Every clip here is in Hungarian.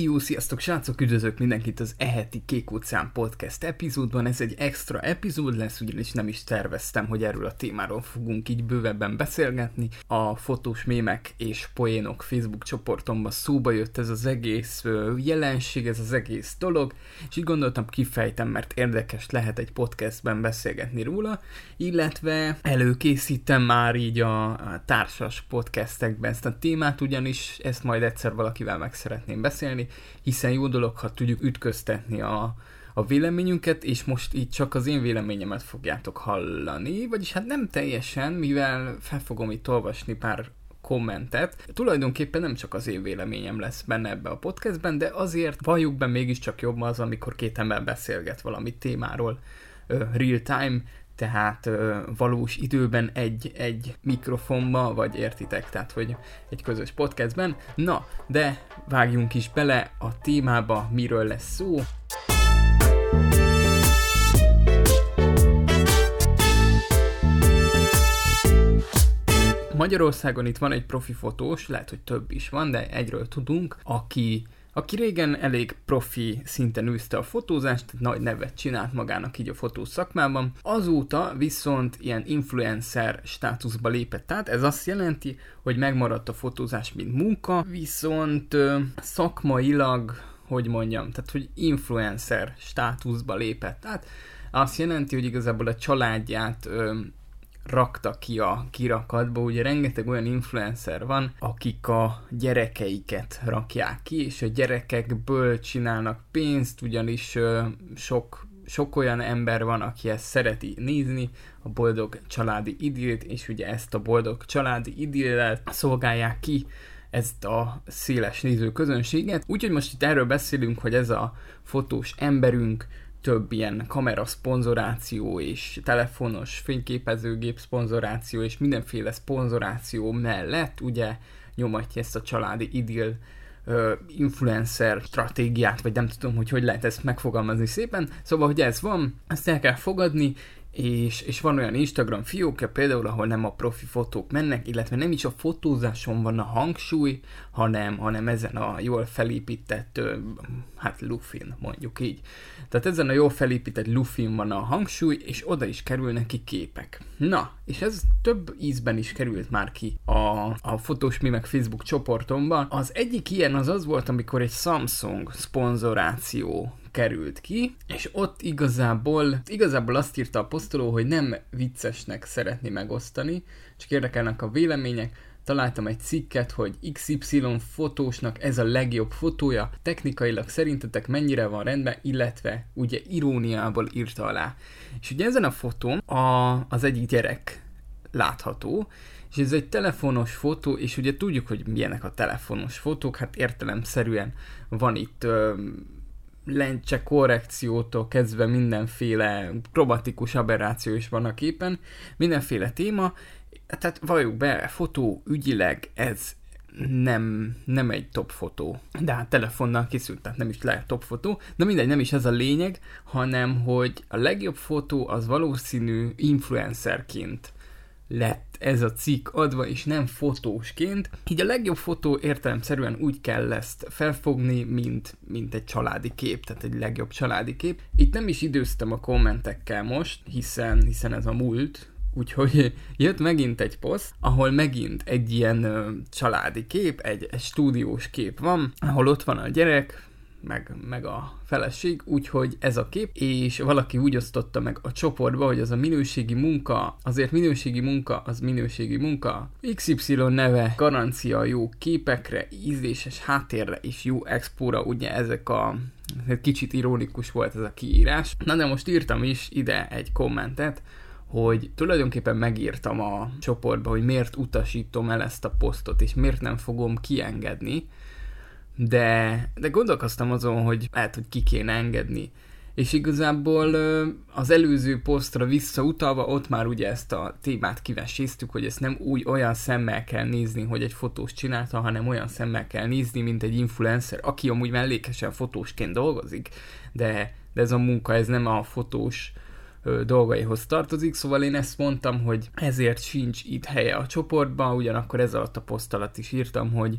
Jó, sziasztok srácok, üdvözlök mindenkit az Eheti Kék utcán podcast epizódban. Ez egy extra epizód lesz, ugyanis nem is terveztem, hogy erről a témáról fogunk így bővebben beszélgetni. A fotós mémek és poénok Facebook csoportomban szóba jött ez az egész jelenség, ez az egész dolog, és így gondoltam kifejtem, mert érdekes lehet egy podcastben beszélgetni róla, illetve előkészítem már így a, társas podcastekben ezt a témát, ugyanis ezt majd egyszer valakivel meg szeretném beszélni, hiszen jó dolog, ha tudjuk ütköztetni a, a véleményünket, és most így csak az én véleményemet fogjátok hallani, vagyis hát nem teljesen, mivel fel fogom itt olvasni pár kommentet. Tulajdonképpen nem csak az én véleményem lesz benne ebbe a podcastben, de azért valljuk be mégiscsak jobb az, amikor két ember beszélget valami témáról real time, tehát ö, valós időben egy, egy mikrofonba, vagy értitek, tehát hogy egy közös podcastben. Na, de vágjunk is bele a témába, miről lesz szó. Magyarországon itt van egy profi fotós, lehet, hogy több is van, de egyről tudunk, aki aki régen elég profi szinten űzte a fotózást, nagy nevet csinált magának így a fotó szakmában, azóta viszont ilyen influencer státuszba lépett át, ez azt jelenti, hogy megmaradt a fotózás mint munka, viszont ö, szakmailag, hogy mondjam, tehát hogy influencer státuszba lépett át, azt jelenti, hogy igazából a családját ö, rakta ki a kirakatba, ugye rengeteg olyan influencer van, akik a gyerekeiket rakják ki, és a gyerekekből csinálnak pénzt, ugyanis sok sok olyan ember van, aki ezt szereti nézni, a boldog családi idillt, és ugye ezt a boldog családi idillet szolgálják ki ezt a széles néző közönséget. Úgyhogy most itt erről beszélünk, hogy ez a fotós emberünk több ilyen kamera szponzoráció és telefonos fényképezőgép szponzoráció és mindenféle szponzoráció mellett ugye nyomatja ezt a családi idill influencer stratégiát, vagy nem tudom, hogy hogy lehet ezt megfogalmazni szépen. Szóval, hogy ez van, ezt el kell fogadni, és, és van olyan Instagram fiókja például, ahol nem a profi fotók mennek, illetve nem is a fotózáson van a hangsúly, hanem, hanem ezen a jól felépített, hát lufin mondjuk így. Tehát ezen a jól felépített lufin van a hangsúly, és oda is kerülnek ki képek. Na, és ez több ízben is került már ki a, a fotós mémek Facebook csoportomban. Az egyik ilyen az az volt, amikor egy Samsung szponzoráció került ki, és ott igazából, igazából azt írta a posztoló, hogy nem viccesnek szeretni megosztani, csak érdekelnek a vélemények, találtam egy cikket, hogy XY fotósnak ez a legjobb fotója, technikailag szerintetek mennyire van rendben, illetve ugye iróniából írta alá. És ugye ezen a fotón a, az egyik gyerek látható, és ez egy telefonos fotó, és ugye tudjuk, hogy milyenek a telefonos fotók, hát értelemszerűen van itt ö, lencse korrekciótól kezdve mindenféle kromatikus aberráció is van a képen, mindenféle téma, tehát valljuk be, fotó ügyileg ez nem, nem egy top fotó, de hát telefonnal készült, tehát nem is lehet top fotó, de mindegy, nem is ez a lényeg, hanem hogy a legjobb fotó az valószínű influencerként lett ez a cikk adva, és nem fotósként. Így a legjobb fotó értelemszerűen úgy kell ezt felfogni, mint, mint egy családi kép, tehát egy legjobb családi kép. Itt nem is időztem a kommentekkel most, hiszen, hiszen ez a múlt, Úgyhogy jött megint egy poszt, ahol megint egy ilyen ö, családi kép, egy, egy stúdiós kép van, ahol ott van a gyerek, meg, meg a feleség, úgyhogy ez a kép, és valaki úgy osztotta meg a csoportba, hogy az a minőségi munka, azért minőségi munka, az minőségi munka, XY neve, garancia jó képekre, ízléses háttérre és jó expóra, ugye ezek a kicsit ironikus volt ez a kiírás. Na de most írtam is ide egy kommentet, hogy tulajdonképpen megírtam a csoportba, hogy miért utasítom el ezt a posztot, és miért nem fogom kiengedni, de, de gondolkoztam azon, hogy lehet, hogy ki kéne engedni. És igazából az előző posztra visszautalva, ott már ugye ezt a témát kiveséztük, hogy ezt nem úgy olyan szemmel kell nézni, hogy egy fotós csinálta, hanem olyan szemmel kell nézni, mint egy influencer, aki amúgy mellékesen fotósként dolgozik, de, de ez a munka, ez nem a fotós dolgaihoz tartozik, szóval én ezt mondtam, hogy ezért sincs itt helye a csoportban, ugyanakkor ez alatt a poszt alatt is írtam, hogy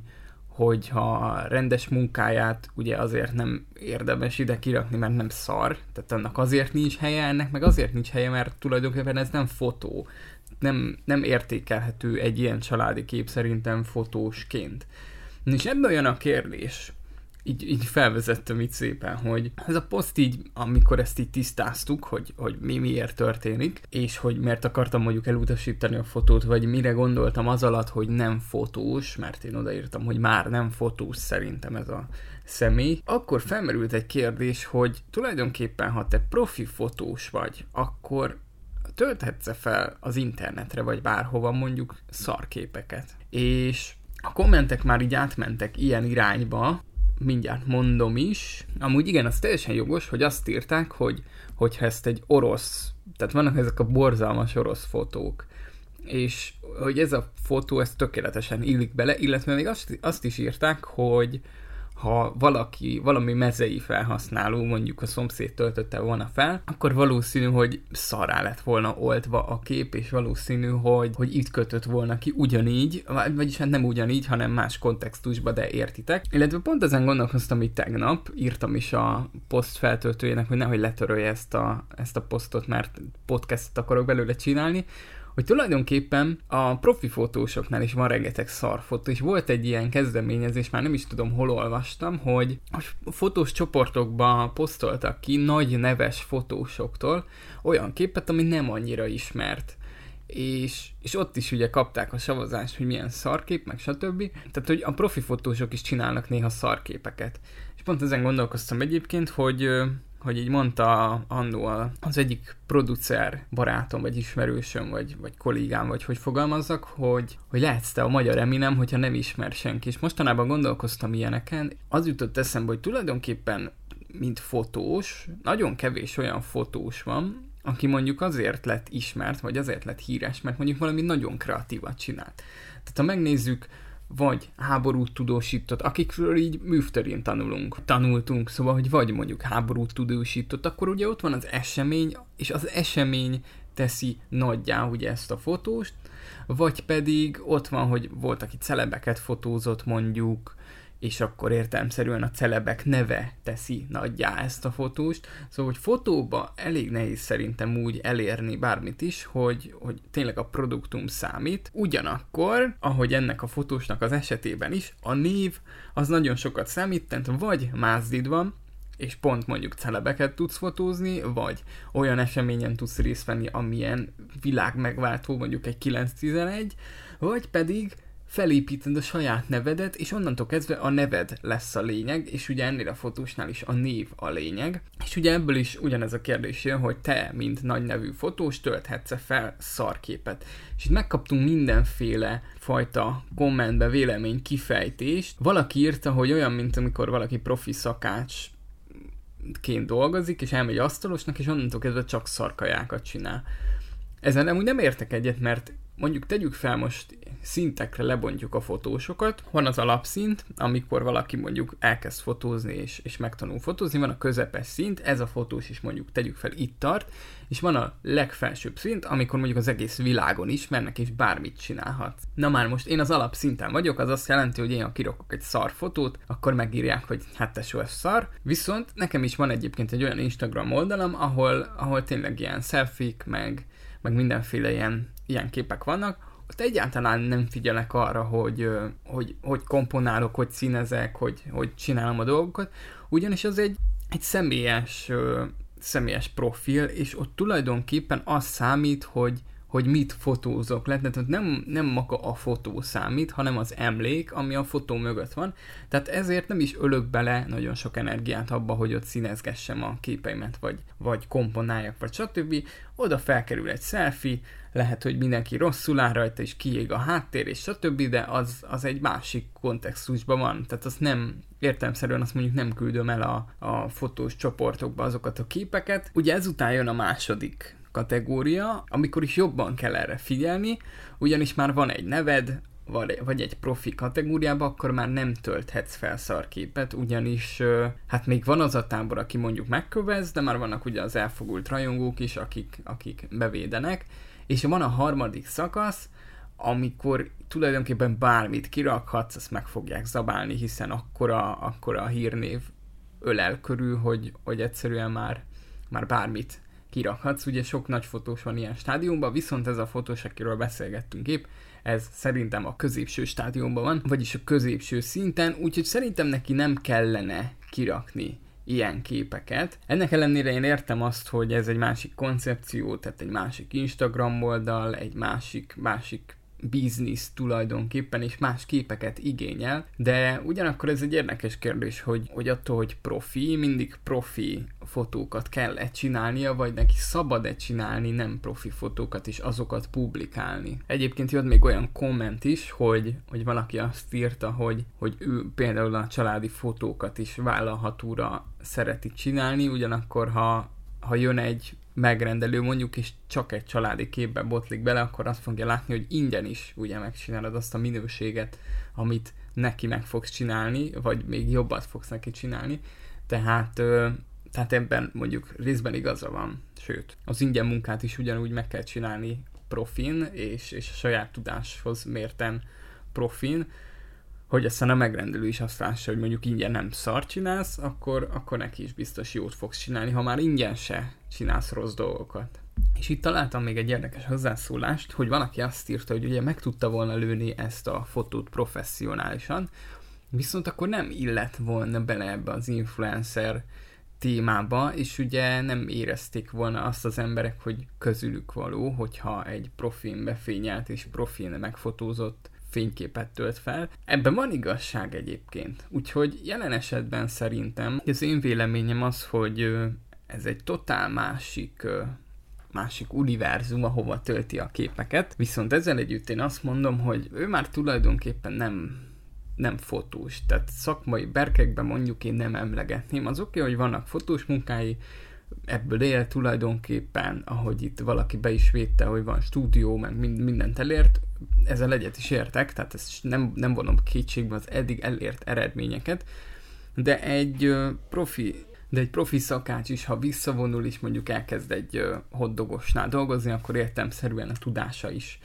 hogy ha rendes munkáját ugye azért nem érdemes ide kirakni, mert nem szar, tehát annak azért nincs helye, ennek meg azért nincs helye, mert tulajdonképpen ez nem fotó, nem, nem értékelhető egy ilyen családi kép szerintem fotósként. És ebből jön a kérdés, így, így felvezettem itt szépen, hogy ez a poszt így, amikor ezt így tisztáztuk, hogy, hogy mi miért történik, és hogy miért akartam mondjuk elutasítani a fotót, vagy mire gondoltam az alatt, hogy nem fotós, mert én odaírtam, hogy már nem fotós szerintem ez a személy, akkor felmerült egy kérdés, hogy tulajdonképpen, ha te profi fotós vagy, akkor tölthetsz -e fel az internetre, vagy bárhova mondjuk szarképeket. És a kommentek már így átmentek ilyen irányba, mindjárt mondom is. Amúgy igen, az teljesen jogos, hogy azt írták, hogy hogyha ezt egy orosz, tehát vannak ezek a borzalmas orosz fotók, és hogy ez a fotó, ez tökéletesen illik bele, illetve még azt, azt is írták, hogy ha valaki, valami mezei felhasználó, mondjuk a szomszéd töltötte volna fel, akkor valószínű, hogy szará lett volna oltva a kép, és valószínű, hogy, hogy itt kötött volna ki ugyanígy, vagyis hát nem ugyanígy, hanem más kontextusba, de értitek. Illetve pont ezen gondolkoztam itt tegnap, írtam is a poszt feltöltőjének, hogy nehogy letörölje ezt a, ezt a posztot, mert podcastot akarok belőle csinálni, hogy tulajdonképpen a profi fotósoknál is van rengeteg szarfotó, és volt egy ilyen kezdeményezés, már nem is tudom hol olvastam, hogy a fotós csoportokba posztoltak ki nagy neves fotósoktól olyan képet, ami nem annyira ismert és, és ott is ugye kapták a szavazást, hogy milyen szarkép, meg stb. Tehát, hogy a profi fotósok is csinálnak néha szarképeket. És pont ezen gondolkoztam egyébként, hogy hogy így mondta annó az egyik producer barátom, vagy ismerősöm, vagy, vagy kollégám, vagy hogy fogalmazzak, hogy, hogy lehetsz te a magyar Eminem, hogyha nem ismer senki. És mostanában gondolkoztam ilyeneken, az jutott eszembe, hogy tulajdonképpen mint fotós, nagyon kevés olyan fotós van, aki mondjuk azért lett ismert, vagy azért lett híres, mert mondjuk valami nagyon kreatívat csinált. Tehát ha megnézzük vagy háborút tudósított, akikről így műfterén tanulunk, tanultunk, szóval, hogy vagy mondjuk háborút tudósított, akkor ugye ott van az esemény, és az esemény teszi nagyjá ugye ezt a fotóst, vagy pedig ott van, hogy volt, aki celebeket fotózott mondjuk, és akkor értelmszerűen a celebek neve teszi nagyjá ezt a fotóst. Szóval, hogy fotóba elég nehéz szerintem úgy elérni bármit is, hogy, hogy tényleg a produktum számít. Ugyanakkor, ahogy ennek a fotósnak az esetében is, a név az nagyon sokat számít, tehát vagy mázdid van, és pont mondjuk celebeket tudsz fotózni, vagy olyan eseményen tudsz részt venni, amilyen világ megváltó, mondjuk egy 9-11, vagy pedig felépíted a saját nevedet, és onnantól kezdve a neved lesz a lényeg, és ugye ennél a fotósnál is a név a lényeg. És ugye ebből is ugyanez a kérdés jön, hogy te, mint nagy nevű fotós, tölthetsz-e fel szarképet. És itt megkaptunk mindenféle fajta kommentbe vélemény kifejtést. Valaki írta, hogy olyan, mint amikor valaki profi szakács ként dolgozik, és elmegy asztalosnak, és onnantól kezdve csak szarkajákat csinál. Ezen amúgy nem értek egyet, mert mondjuk tegyük fel most szintekre lebontjuk a fotósokat. Van az alapszint, amikor valaki mondjuk elkezd fotózni és, és megtanul fotózni, van a közepes szint, ez a fotós is mondjuk tegyük fel itt tart, és van a legfelsőbb szint, amikor mondjuk az egész világon ismernek és bármit csinálhat. Na már most én az alapszinten vagyok, az azt jelenti, hogy én ha kirokok egy szar fotót, akkor megírják, hogy hát tesó, ez szar. Viszont nekem is van egyébként egy olyan Instagram oldalam, ahol, ahol tényleg ilyen selfie meg, meg mindenféle ilyen, ilyen képek vannak, ott egyáltalán nem figyelek arra, hogy, hogy, hogy komponálok, hogy színezek, hogy, hogy csinálom a dolgokat, ugyanis az egy, egy személyes, személyes profil, és ott tulajdonképpen az számít, hogy, hogy mit fotózok le, tehát nem, nem maga a fotó számít, hanem az emlék, ami a fotó mögött van, tehát ezért nem is ölök bele nagyon sok energiát abba, hogy ott színezgessem a képeimet, vagy, vagy komponáljak, vagy stb. Oda felkerül egy selfie, lehet, hogy mindenki rosszul áll rajta, és kiég a háttér, és stb., de az, az egy másik kontextusban van, tehát az nem, értelmszerűen azt mondjuk nem küldöm el a, a fotós csoportokba azokat a képeket. Ugye ezután jön a második kategória, amikor is jobban kell erre figyelni, ugyanis már van egy neved, vagy egy profi kategóriába, akkor már nem tölthetsz fel szarképet, ugyanis hát még van az a tábor, aki mondjuk megkövez, de már vannak ugye az elfogult rajongók is, akik, akik bevédenek, és van a harmadik szakasz, amikor tulajdonképpen bármit kirakhatsz, azt meg fogják zabálni, hiszen akkora, akkora a hírnév ölel körül, hogy, hogy egyszerűen már, már bármit kirakhatsz. Ugye sok nagy fotós van ilyen stádiumban, viszont ez a fotós, akiről beszélgettünk épp, ez szerintem a középső stádiumban van, vagyis a középső szinten, úgyhogy szerintem neki nem kellene kirakni ilyen képeket. Ennek ellenére én értem azt, hogy ez egy másik koncepció, tehát egy másik Instagram oldal, egy másik, másik biznisz tulajdonképpen, és más képeket igényel, de ugyanakkor ez egy érdekes kérdés, hogy, hogy attól, hogy profi, mindig profi fotókat kell-e csinálnia, vagy neki szabad-e csinálni nem profi fotókat, és azokat publikálni. Egyébként jött még olyan komment is, hogy, hogy valaki azt írta, hogy, hogy ő például a családi fotókat is vállalhatóra szereti csinálni, ugyanakkor ha ha jön egy megrendelő mondjuk, és csak egy családi képbe botlik bele, akkor azt fogja látni, hogy ingyen is ugye megcsinálod azt a minőséget, amit neki meg fogsz csinálni, vagy még jobbat fogsz neki csinálni. Tehát, tehát ebben mondjuk részben igaza van, sőt, az ingyen munkát is ugyanúgy meg kell csinálni profin, és, és a saját tudáshoz mérten profin, hogy aztán a megrendelő is azt lássa, hogy mondjuk ingyen nem szar csinálsz, akkor, akkor neki is biztos jót fogsz csinálni, ha már ingyen se csinálsz rossz dolgokat. És itt találtam még egy érdekes hozzászólást, hogy valaki azt írta, hogy ugye meg tudta volna lőni ezt a fotót professzionálisan, viszont akkor nem illet volna bele ebbe az influencer témába, és ugye nem érezték volna azt az emberek, hogy közülük való, hogyha egy profin befényelt és profin megfotózott fényképet tölt fel. Ebben van igazság egyébként. Úgyhogy jelen esetben szerintem az én véleményem az, hogy ez egy totál másik másik univerzum, ahova tölti a képeket. Viszont ezzel együtt én azt mondom, hogy ő már tulajdonképpen nem nem fotós, tehát szakmai berkekben mondjuk én nem emlegetném. Az oké, okay, hogy vannak fotós munkái, ebből él tulajdonképpen, ahogy itt valaki be is védte, hogy van stúdió, meg mindent elért, ezzel egyet is értek, tehát ezt nem, nem vonom kétségbe az eddig elért eredményeket, de egy profi de egy profi szakács is, ha visszavonul és mondjuk elkezd egy hoddogosnál dolgozni, akkor értemszerűen a tudása is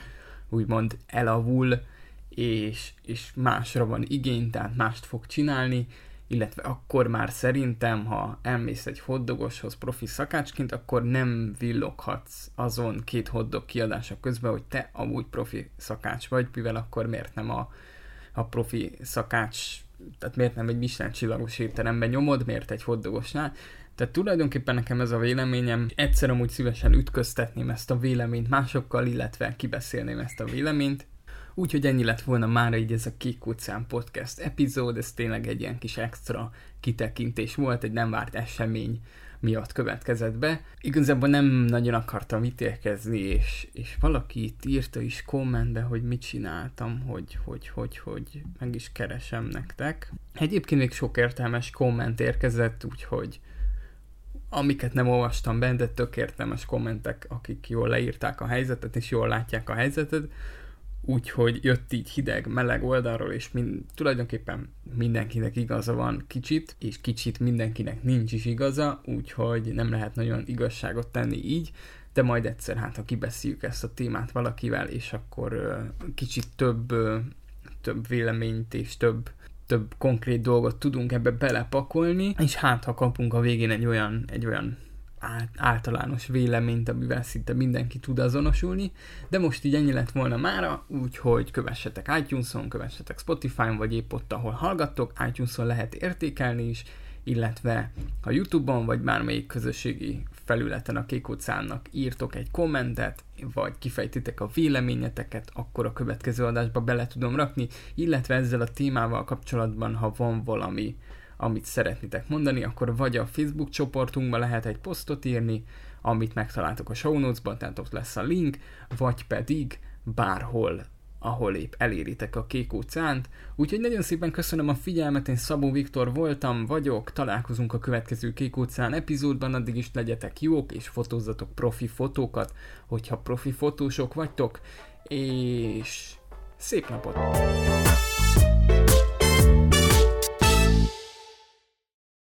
úgymond elavul, és, és másra van igény, tehát mást fog csinálni, illetve akkor már szerintem, ha elmész egy hoddogoshoz profi szakácsként, akkor nem villoghatsz azon két hoddog kiadása közben, hogy te amúgy profi szakács vagy, mivel akkor miért nem a, a profi szakács, tehát miért nem egy Michelin csillagos étteremben nyomod, miért egy hoddogosnál, tehát tulajdonképpen nekem ez a véleményem, egyszer amúgy szívesen ütköztetném ezt a véleményt másokkal, illetve kibeszélném ezt a véleményt, Úgyhogy ennyi lett volna már így ez a Kék utcán podcast epizód, ez tényleg egy ilyen kis extra kitekintés volt, egy nem várt esemény miatt következett be. Igazából nem nagyon akartam ítélkezni, és, és valaki itt írta is kommentbe, hogy mit csináltam, hogy, hogy, hogy, hogy meg is keresem nektek. Egyébként még sok értelmes komment érkezett, úgyhogy amiket nem olvastam benne, de tök értelmes kommentek, akik jól leírták a helyzetet, és jól látják a helyzetet úgyhogy jött így hideg, meleg oldalról, és mind, tulajdonképpen mindenkinek igaza van kicsit, és kicsit mindenkinek nincs is igaza, úgyhogy nem lehet nagyon igazságot tenni így, de majd egyszer, hát ha kibeszéljük ezt a témát valakivel, és akkor uh, kicsit több, uh, több véleményt és több több konkrét dolgot tudunk ebbe belepakolni, és hát ha kapunk a végén egy olyan, egy olyan általános véleményt, amivel szinte mindenki tud azonosulni, de most így ennyi lett volna mára, úgyhogy kövessetek iTunes-on, kövessetek Spotify-on, vagy épp ott, ahol hallgattok, iTunes-on lehet értékelni is, illetve a Youtube-on, vagy bármelyik közösségi felületen a Kék utcának írtok egy kommentet, vagy kifejtitek a véleményeteket, akkor a következő adásba bele tudom rakni, illetve ezzel a témával kapcsolatban, ha van valami amit szeretnétek mondani, akkor vagy a Facebook csoportunkba lehet egy posztot írni, amit megtaláltok a show notes-ban, tehát ott lesz a link, vagy pedig bárhol ahol épp eléritek a Kék utcánt. Úgyhogy nagyon szépen köszönöm a figyelmet, én Szabó Viktor voltam, vagyok, találkozunk a következő Kék utcán epizódban, addig is legyetek jók, és fotózzatok profi fotókat, hogyha profi fotósok vagytok, és szép napot!